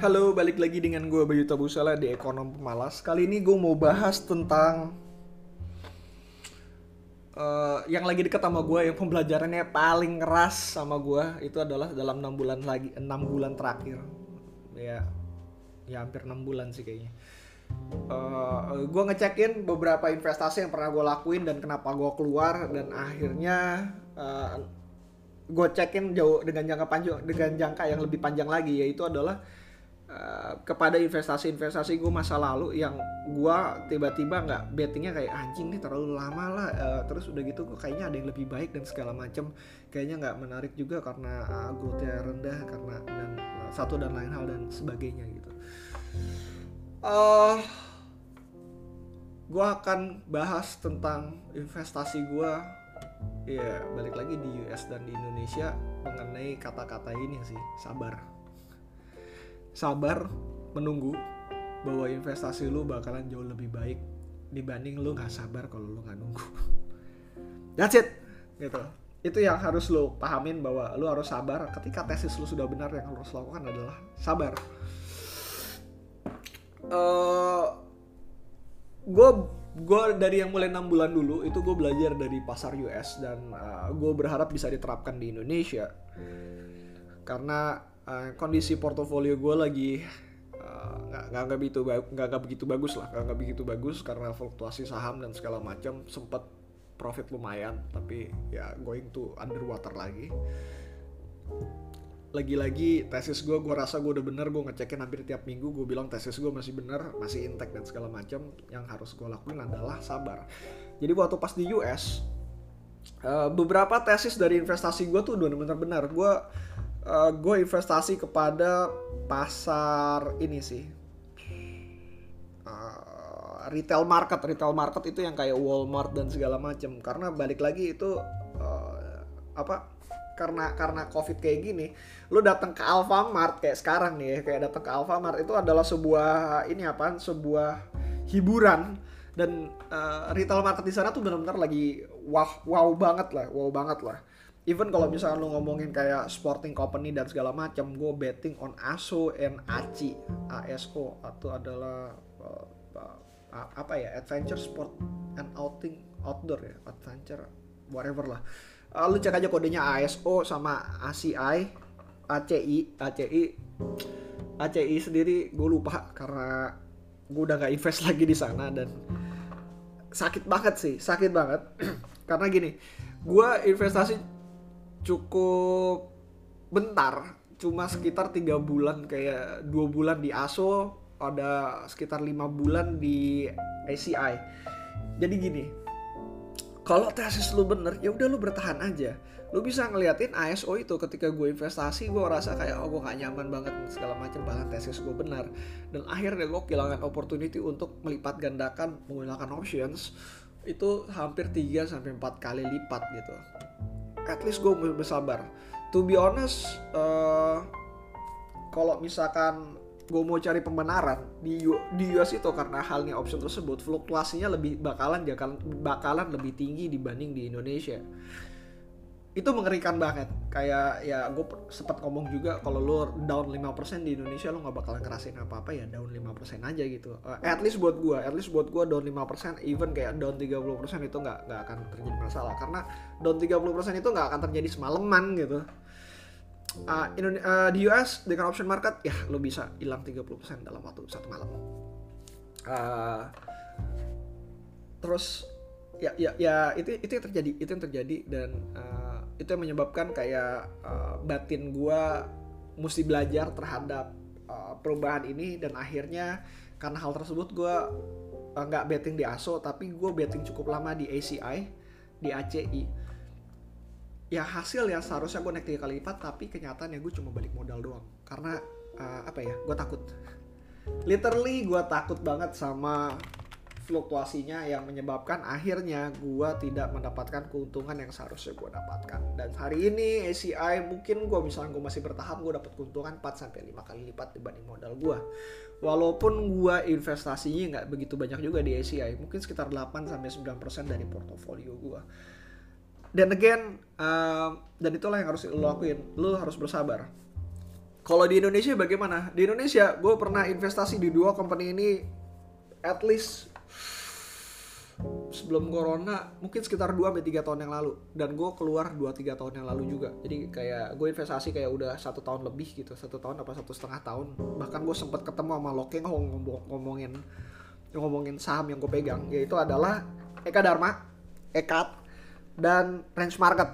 Halo, balik lagi dengan gue Bayu Tabusala di Ekonom Pemalas. Kali ini gue mau bahas tentang uh, yang lagi deket sama gue, yang pembelajarannya paling keras sama gue itu adalah dalam enam bulan lagi, enam bulan terakhir. Ya, ya hampir enam bulan sih kayaknya. Uh, gue ngecekin beberapa investasi yang pernah gue lakuin dan kenapa gue keluar dan akhirnya uh, gue cekin jauh dengan jangka panjang dengan jangka yang lebih panjang lagi yaitu adalah uh, kepada investasi-investasi gue masa lalu yang gue tiba-tiba nggak bettingnya kayak anjing nih terlalu lama lah. Uh, terus udah gitu kok kayaknya ada yang lebih baik dan segala macam kayaknya nggak menarik juga karena uh, growth-nya rendah karena dan uh, satu dan lain hal dan sebagainya gitu. Uh, gue akan bahas tentang investasi gue ya balik lagi di US dan di Indonesia mengenai kata-kata ini sih sabar sabar menunggu bahwa investasi lu bakalan jauh lebih baik dibanding lu nggak sabar kalau lu nggak nunggu. That's it gitu. Itu yang harus lu pahamin bahwa lu harus sabar. Ketika tesis lu sudah benar yang harus lakukan adalah sabar. Uh, gue gue dari yang mulai enam bulan dulu itu gue belajar dari pasar US dan uh, gue berharap bisa diterapkan di Indonesia. Karena uh, kondisi portofolio gue lagi nggak uh, nggak begitu nggak begitu bagus lah nggak begitu bagus karena fluktuasi saham dan segala macam sempat profit lumayan tapi ya going to underwater lagi. Lagi-lagi tesis gue gue rasa gue udah bener gue ngecekin hampir tiap minggu gue bilang tesis gue masih bener masih intact dan segala macam yang harus gue lakuin adalah sabar. Jadi waktu pas di US uh, beberapa tesis dari investasi gue tuh benar-benar benar gue uh, gue investasi kepada pasar ini sih. Uh, retail market. Retail market itu yang kayak Walmart dan segala macam karena balik lagi itu uh, apa karena karena covid kayak gini lu datang ke Alfamart kayak sekarang nih kayak datang ke Alfamart itu adalah sebuah ini apa sebuah hiburan. Dan uh, retail market di sana tuh benar-benar lagi wow wow banget lah wow banget lah even kalau misalnya lu ngomongin kayak sporting company dan segala macam gue betting on ASO and ACI ASO atau adalah uh, uh, apa ya adventure sport and outing outdoor ya adventure whatever lah. Uh, lu cek aja kodenya ASO sama ACI ACI ACI ACI sendiri gue lupa karena gue udah gak invest lagi di sana dan sakit banget sih sakit banget. Karena gini gue investasi cukup bentar cuma sekitar tiga bulan kayak dua bulan di ASO ada sekitar lima bulan di ACI jadi gini kalau tesis lu bener ya udah lu bertahan aja. Lu bisa ngeliatin ASO itu ketika gue investasi gue rasa kayak oh gue gak nyaman banget segala macam bahkan tesis gue benar. Dan akhirnya gue kehilangan opportunity untuk melipat gandakan menggunakan options itu hampir 3 sampai 4 kali lipat gitu at least gue bersabar to be honest uh, kalau misalkan gue mau cari pembenaran di di US itu karena halnya option tersebut fluktuasinya lebih bakalan bakalan lebih tinggi dibanding di Indonesia itu mengerikan banget. Kayak ya gue sempat ngomong juga kalau lo down 5% di Indonesia lo nggak bakalan ngerasain apa-apa ya down 5% aja gitu. Uh, at least buat gue at least buat gue down 5% even kayak down 30% itu nggak nggak akan terjadi masalah. Karena down 30% itu nggak akan terjadi semalaman gitu. Uh, uh, di US dengan option market ya lo bisa hilang 30% dalam waktu satu malam. Uh, terus ya ya ya itu itu yang terjadi itu yang terjadi dan uh, itu yang menyebabkan kayak uh, batin gua mesti belajar terhadap uh, perubahan ini. Dan akhirnya karena hal tersebut gua nggak uh, betting di ASO tapi gue betting cukup lama di ACI di ACI ya hasil ya seharusnya gue naik tiga kali lipat tapi kenyataannya gue cuma balik modal doang. Karena uh, apa ya gue takut. Literally gue takut banget sama fluktuasinya yang menyebabkan akhirnya gue tidak mendapatkan keuntungan yang seharusnya gue dapatkan. Dan hari ini ACI mungkin gue misalnya gue masih bertahan gue dapat keuntungan 4 sampai lima kali lipat dibanding modal gue walaupun gue investasinya nggak begitu banyak juga di ACI mungkin sekitar 8 sampai 9% dari portofolio gue dan again uh, dan itulah yang harus lo lakuin lo harus bersabar. Kalau di Indonesia bagaimana? Di Indonesia gue pernah investasi di dua company ini at least sebelum corona mungkin sekitar 2 sampai 3 tahun yang lalu. Dan gue keluar 2-3 tahun yang lalu juga. Jadi kayak gue investasi kayak udah satu tahun lebih gitu. Satu tahun apa satu setengah tahun. Bahkan gue sempat ketemu sama Lokeng ngomong ngomongin ngomongin saham yang gue pegang. Yaitu adalah Eka Dharma Ekat dan range market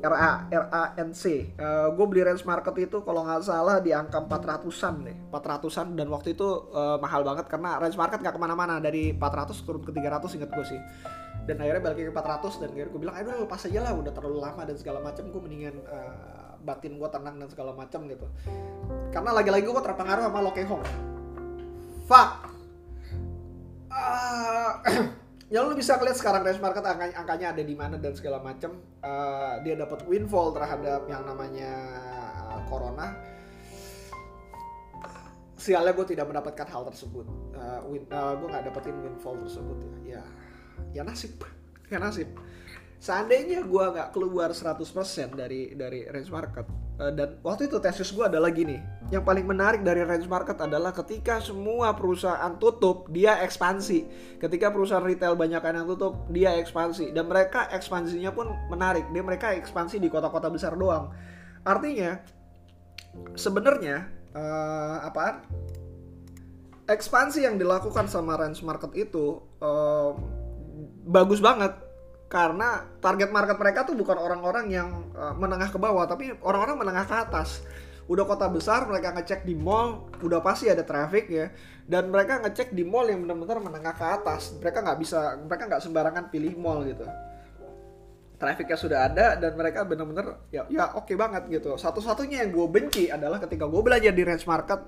RA RANC. Uh, gue beli range market itu kalau nggak salah di angka 400-an deh, 400-an dan waktu itu uh, mahal banget karena range market nggak ke mana-mana dari 400 turun ke 300 inget gue sih. Dan akhirnya balik ke 400 dan akhirnya gue bilang, aduh lepas aja lah udah terlalu lama dan segala macam gue mendingan uh, batin gue tenang dan segala macam gitu. Karena lagi-lagi gue terpengaruh sama Loke Hong. Fuck. Uh, ya lu bisa lihat sekarang range market angkanya, angkanya ada di mana dan segala macam uh, dia dapat windfall terhadap yang namanya uh, corona. Sialnya gue tidak mendapatkan hal tersebut. Uh, win, uh, gue nggak dapetin windfall tersebut ya. Ya, ya nasib. Ya nasib. Seandainya gue nggak keluar 100% dari dari range market dan waktu itu tesis gue adalah gini yang paling menarik dari range market adalah ketika semua perusahaan tutup dia ekspansi. Ketika perusahaan retail banyak yang tutup dia ekspansi. Dan mereka ekspansinya pun menarik. Dia mereka ekspansi di kota-kota besar doang. Artinya sebenarnya uh, apaan? Ekspansi yang dilakukan sama range market itu uh, bagus banget karena target market mereka tuh bukan orang-orang yang uh, menengah ke bawah tapi orang-orang menengah ke atas. Udah kota besar mereka ngecek di mall udah pasti ada traffic ya. Dan mereka ngecek di mall yang benar-benar menengah ke atas. Mereka nggak bisa mereka nggak sembarangan pilih mall gitu. Trafficnya sudah ada dan mereka benar-benar ya ya oke okay banget gitu. Satu-satunya yang gue benci adalah ketika gue belajar di range market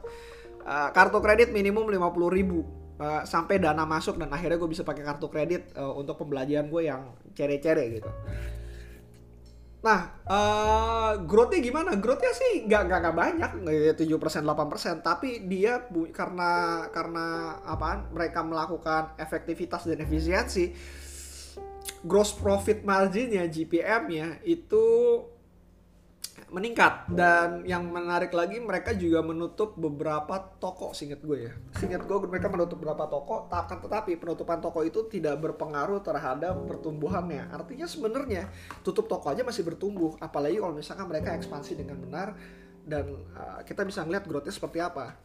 uh, kartu kredit minimum 50 ribu uh, sampai dana masuk dan akhirnya gue bisa pakai kartu kredit uh, untuk pembelajaran gue yang cere-cere gitu. Nah, uh, growth-nya gimana? Growth-nya sih nggak nggak nggak banyak, tujuh persen delapan persen. Tapi dia bu, karena karena apaan? Mereka melakukan efektivitas dan efisiensi, gross profit margin-nya GPM-nya itu meningkat. Dan yang menarik lagi mereka juga menutup beberapa toko singkat gue ya. Singkat gue mereka menutup beberapa toko akan tetapi penutupan toko itu tidak berpengaruh terhadap pertumbuhannya. Artinya sebenarnya tutup toko aja masih bertumbuh apalagi kalau misalkan mereka ekspansi dengan benar dan uh, kita bisa ngeliat growthnya seperti apa.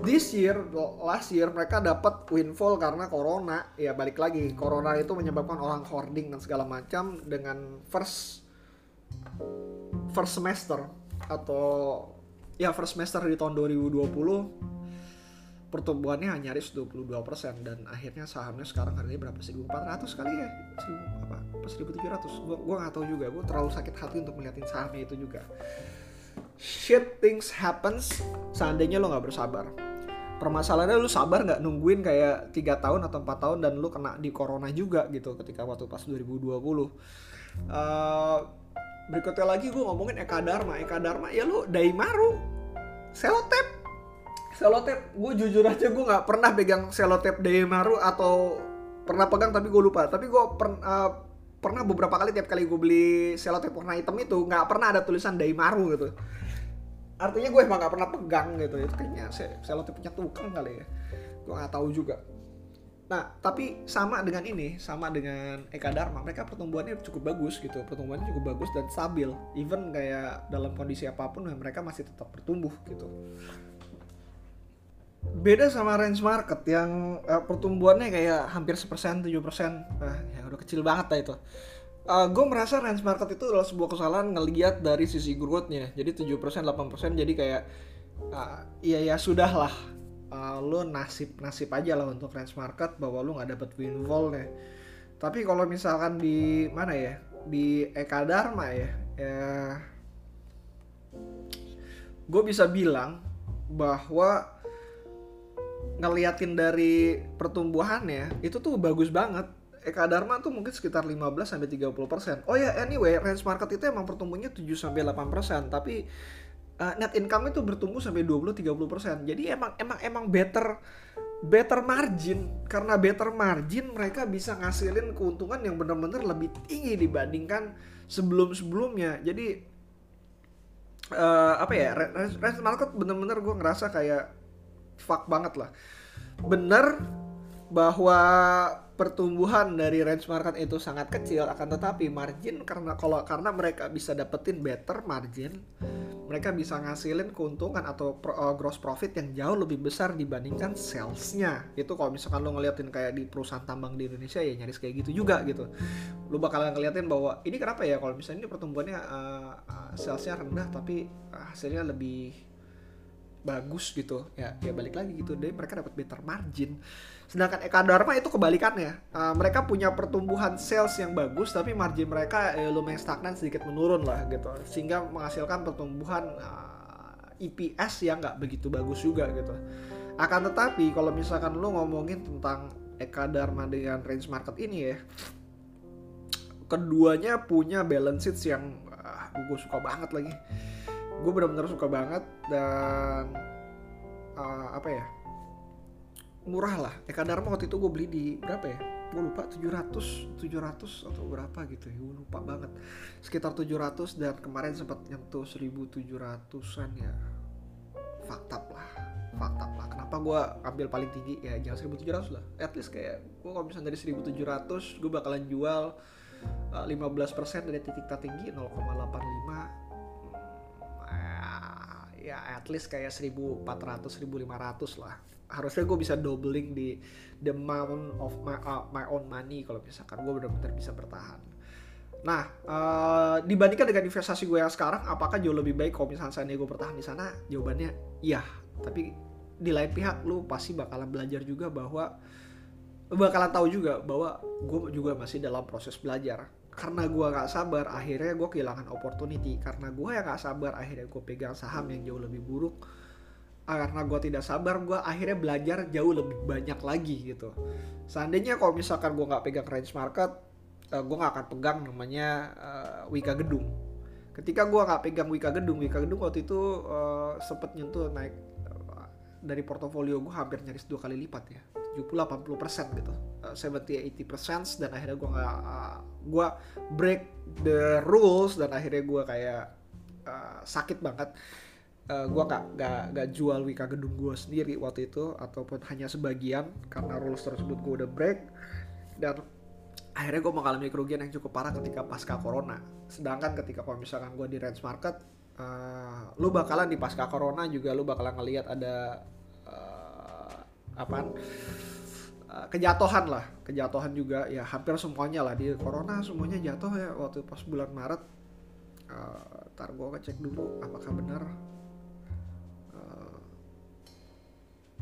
This year last year mereka dapat windfall karena corona. Ya balik lagi corona itu menyebabkan orang hoarding dan segala macam dengan first first semester atau ya first semester di tahun 2020 pertumbuhannya hanya nyaris 22% dan akhirnya sahamnya sekarang harganya berapa? 1400 kali ya? 1000 apa? 1700. Gua gua gak tahu juga. Gua terlalu sakit hati untuk melihatin sahamnya itu juga. Shit things happens seandainya lo nggak bersabar. Permasalahannya lu sabar nggak nungguin kayak tiga tahun atau empat tahun dan lu kena di corona juga gitu ketika waktu pas 2020. Uh, berikutnya lagi gue ngomongin Eka Dharma. Eka Dharma ya lu Daimaru. Selotep. Selotep gue jujur aja gue nggak pernah pegang selotep Daimaru atau pernah pegang tapi gue lupa. Tapi gue per, uh, pernah beberapa kali tiap kali gue beli selotep warna hitam itu nggak pernah ada tulisan Daimaru gitu. Artinya gue emang nggak pernah pegang gitu. Itu kayaknya selotep punya tukang kali ya. Gue nggak tahu juga Nah, tapi sama dengan ini, sama dengan Eka Dharma, mereka pertumbuhannya cukup bagus gitu. Pertumbuhannya cukup bagus dan stabil. Even kayak dalam kondisi apa pun mereka masih tetap bertumbuh gitu. Beda sama range market yang uh, pertumbuhannya kayak hampir sepersen, tujuh persen, nah, ya udah kecil banget lah itu. Uh, gue merasa range market itu adalah sebuah kesalahan ngeliat dari sisi growth-nya. Jadi 7%, 8% jadi kayak uh, ya sudah lah uh, lo nasib nasib aja lah untuk range market bahwa lo nggak dapet windfall nih tapi kalau misalkan di mana ya di Eka Dharma ya, ya gue bisa bilang bahwa ngeliatin dari pertumbuhannya itu tuh bagus banget Eka Dharma tuh mungkin sekitar 15 sampai 30%. Oh ya, anyway, range market itu emang pertumbuhannya 7 sampai 8%, tapi uh, net income itu bertumbuh sampai 20-30%. Jadi emang emang emang better better margin karena better margin mereka bisa ngasilin keuntungan yang benar-benar lebih tinggi dibandingkan sebelum-sebelumnya. Jadi uh, apa ya range market bener-bener gue ngerasa kayak fuck banget lah bener bahwa pertumbuhan dari range market itu sangat kecil akan tetapi margin karena kalau karena mereka bisa dapetin better margin mereka bisa ngasilin keuntungan atau pro, uh, gross profit yang jauh lebih besar dibandingkan salesnya. Itu kalau misalkan lo ngeliatin kayak di perusahaan tambang di Indonesia ya nyaris kayak gitu juga gitu. Lo bakalan ngeliatin bahwa ini kenapa ya kalau misalnya ini pertumbuhannya uh, uh, salesnya rendah tapi hasilnya lebih bagus gitu ya ya balik lagi gitu deh mereka dapat better margin Sedangkan Eka Dharma itu kebalikannya. Uh, mereka punya pertumbuhan sales yang bagus tapi margin mereka eh, lumayan stagnan sedikit menurun lah gitu. Sehingga menghasilkan pertumbuhan uh, ah, EPS yang nggak begitu bagus juga gitu. Akan tetapi kalau misalkan lo ngomongin tentang Eka Dharma dengan range market ini ya, keduanya punya balance sheet yang uh, gue suka banget lagi. Gue benar-benar suka banget dan uh, apa ya? murah lah. Eka Dharma waktu itu gue beli di berapa ya? Gue lupa 700 700 atau berapa gitu ya. Gue lupa banget. Sekitar 700 dan kemarin sempat nyentuh 1700an ya. Fakta lah fakta lah. Kenapa gue ambil paling tinggi? Ya jangan 1700 lah. At least kayak gue kalau misalnya dari 1700 gue bakalan jual eh, 15% dari titik tertinggi 0,85 hmm, ya at least kayak 1400 1500 lah harusnya gue bisa doubling di the amount of my, uh, my own money kalau misalkan gue benar-benar bisa bertahan. Nah, uh, dibandingkan dengan investasi gue yang sekarang, apakah jauh lebih baik kalau misalnya saya gue bertahan di sana? Jawabannya iya. Tapi di lain pihak, lu pasti bakalan belajar juga bahwa bakalan tahu juga bahwa gue juga masih dalam proses belajar. Karena gue gak sabar, akhirnya gue kehilangan opportunity. Karena gue yang gak sabar, akhirnya gue pegang saham yang jauh lebih buruk. Karena gue tidak sabar gue akhirnya belajar jauh lebih banyak lagi gitu. Seandainya kalau misalkan gue nggak pegang range market uh, eh, gue nggak akan pegang namanya uh, Wika Gedung. Ketika gue nggak pegang Wika Gedung Wika Gedung waktu itu uh, sempet nyentuh naik dari portofolio gue hampir nyaris dua kali lipat ya 70-80 persen gitu. Uh, 70-80 dan akhirnya gue nggak uh, gue break the rules dan akhirnya gue kayak uh, sakit banget. Uh, eh, gue gak, gak, gak jual Wika gedung gue sendiri waktu itu ataupun hanya sebagian karena rules tersebut gue udah break. Dan akhirnya gue mengalami kerugian yang cukup parah ketika pasca corona. Sedangkan ketika kalau misalkan gue di range market uh, lu bakalan di pasca corona juga lu bakalan ngelihat ada apaan uh, kejatuhan lah kejatuhan juga ya hampir semuanya lah di corona semuanya jatuh ya waktu pas bulan Maret uh, ntar gue ngecek dulu apakah benar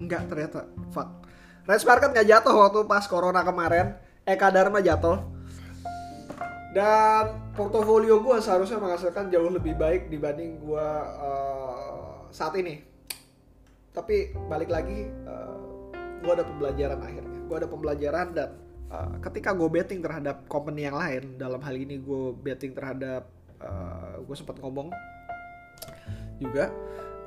Enggak ternyata. Fuck. Range Market nggak jatuh waktu pas corona kemarin. Eka Dharma jatuh. Dan portofolio gue seharusnya menghasilkan jauh lebih baik dibanding gue uh, saat ini. Tapi balik lagi, uh, gue ada pembelajaran akhirnya. Gue ada pembelajaran dan uh, ketika gue betting terhadap company yang lain, dalam hal ini gue betting terhadap, uh, gue sempat ngomong juga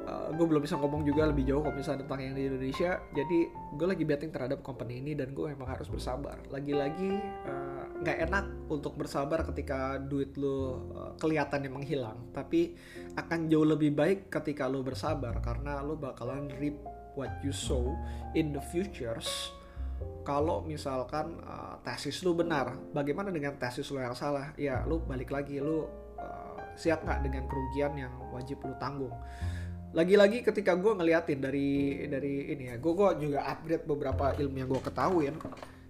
uh, gue belum bisa ngomong juga lebih jauh kalau misalnya tentang yang di Indonesia. Jadi gue lagi betting terhadap company ini dan gue memang harus bersabar. Lagi-lagi eh, nggak enak untuk bersabar ketika duit lo uh, kelihatan yang menghilang. Tapi akan jauh lebih baik ketika lo bersabar karena lo bakalan reap what you sow in the futures kalau misalkan uh, tesis lu benar, bagaimana dengan tesis lu yang salah? Ya, lu balik lagi, lu uh, siap nggak dengan kerugian yang wajib lu tanggung? lagi-lagi ketika gue ngeliatin dari dari ini ya gue juga upgrade beberapa ilmu yang gue ketahuin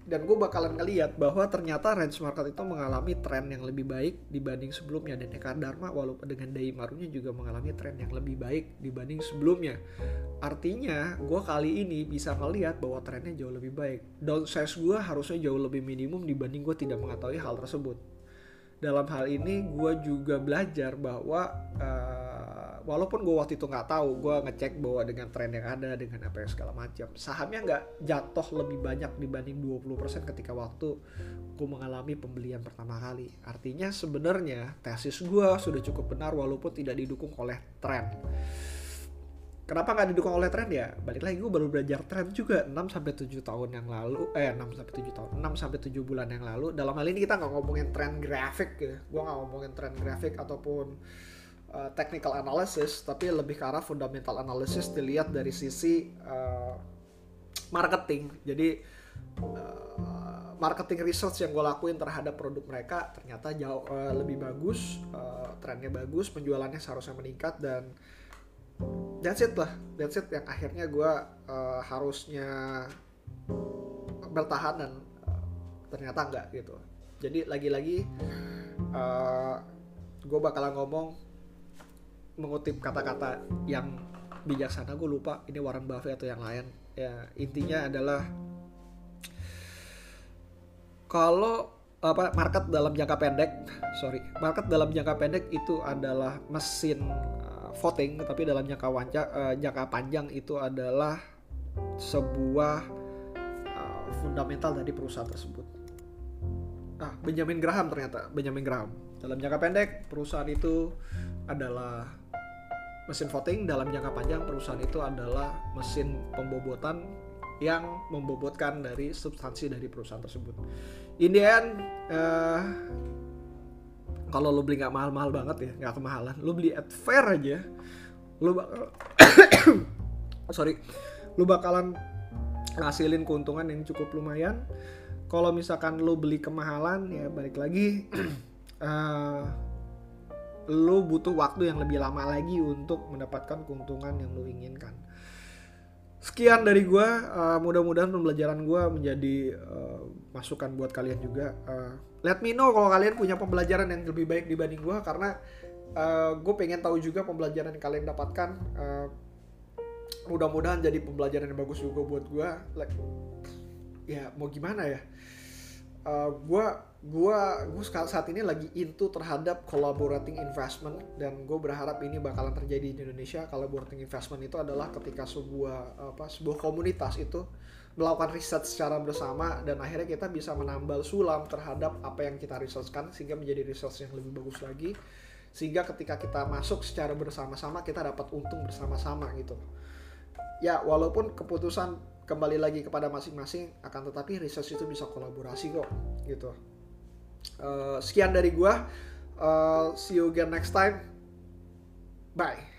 dan gue bakalan ngeliat bahwa ternyata range market itu mengalami tren yang lebih baik dibanding sebelumnya dan Eka Dharma walaupun dengan Dai Marunya juga mengalami tren yang lebih baik dibanding sebelumnya artinya gue kali ini bisa ngeliat bahwa trennya jauh lebih baik. Size gue harusnya jauh lebih minimum dibanding gue tidak mengetahui hal tersebut. Dalam hal ini gue juga belajar bahwa uh, walaupun gue waktu itu nggak tahu gue ngecek bahwa dengan tren yang ada dengan apa yang segala macam sahamnya nggak jatuh lebih banyak dibanding 20% ketika waktu gue mengalami pembelian pertama kali. Artinya sebenarnya tesis gue sudah cukup benar walaupun tidak didukung oleh tren Kenapa nggak didukung oleh tren ya? Balik lagi gue baru belajar tren juga 6 sampai 7 tahun yang lalu. Eh 6 sampai 7 tahun, 6 sampai 7 bulan yang lalu. Dalam hal ini kita nggak ngomongin tren grafik gitu. Gue nggak ngomongin tren grafik ataupun uh, technical analysis tapi lebih ke arah fundamental analysis dilihat dari sisi uh, marketing jadi uh, marketing research yang gue lakuin terhadap produk mereka ternyata jauh uh, lebih bagus uh, trennya bagus penjualannya seharusnya meningkat dan that's it lah. That's it yang akhirnya gue uh, harusnya bertahan dan uh, ternyata enggak gitu. Jadi lagi-lagi uh, gue bakalan ngomong mengutip kata-kata yang bijaksana. Gue lupa ini Warren Buffett atau yang lain. Ya intinya adalah kalau apa market dalam jangka pendek sorry market dalam jangka pendek itu adalah mesin voting tapi dalam jangka wanja, uh, jangka panjang itu adalah sebuah uh, fundamental dari perusahaan tersebut. Ah Benjamin Graham ternyata Benjamin Graham. Dalam jangka pendek perusahaan itu adalah mesin voting. Dalam jangka panjang perusahaan itu adalah mesin pembobotan yang membobotkan dari substansi dari perusahaan tersebut. In the uh, kalau lo beli nggak mahal-mahal banget ya, nggak kemahalan, lo beli at fair aja, lo bakal sorry, lo bakalan ngasilin keuntungan yang cukup lumayan. Kalau misalkan lo beli kemahalan ya balik lagi. uh, lo butuh waktu yang lebih lama lagi untuk mendapatkan keuntungan yang lo inginkan. Sekian dari gue, uh, mudah-mudahan pembelajaran gue menjadi uh, masukan buat kalian juga. Uh, let me know kalau kalian punya pembelajaran yang lebih baik dibanding gue karena uh, gue pengen tahu juga pembelajaran yang kalian dapatkan. Uh, mudah-mudahan jadi pembelajaran yang bagus juga buat gue. Like, ya mau gimana ya? Uh, gue gua gue saat ini lagi into terhadap collaborating investment dan gue berharap ini bakalan terjadi di Indonesia. Collaborating investment itu adalah ketika sebuah apa sebuah komunitas itu melakukan riset secara bersama dan akhirnya kita bisa menambal sulam terhadap apa yang kita researchkan sehingga menjadi research yang lebih bagus lagi. Sehingga ketika kita masuk secara bersama-sama kita dapat untung bersama-sama gitu. Ya walaupun keputusan kembali lagi kepada masing-masing akan tetapi research itu bisa kolaborasi kok gitu Uh, sekian dari gua. Uh, see you again next time. Bye.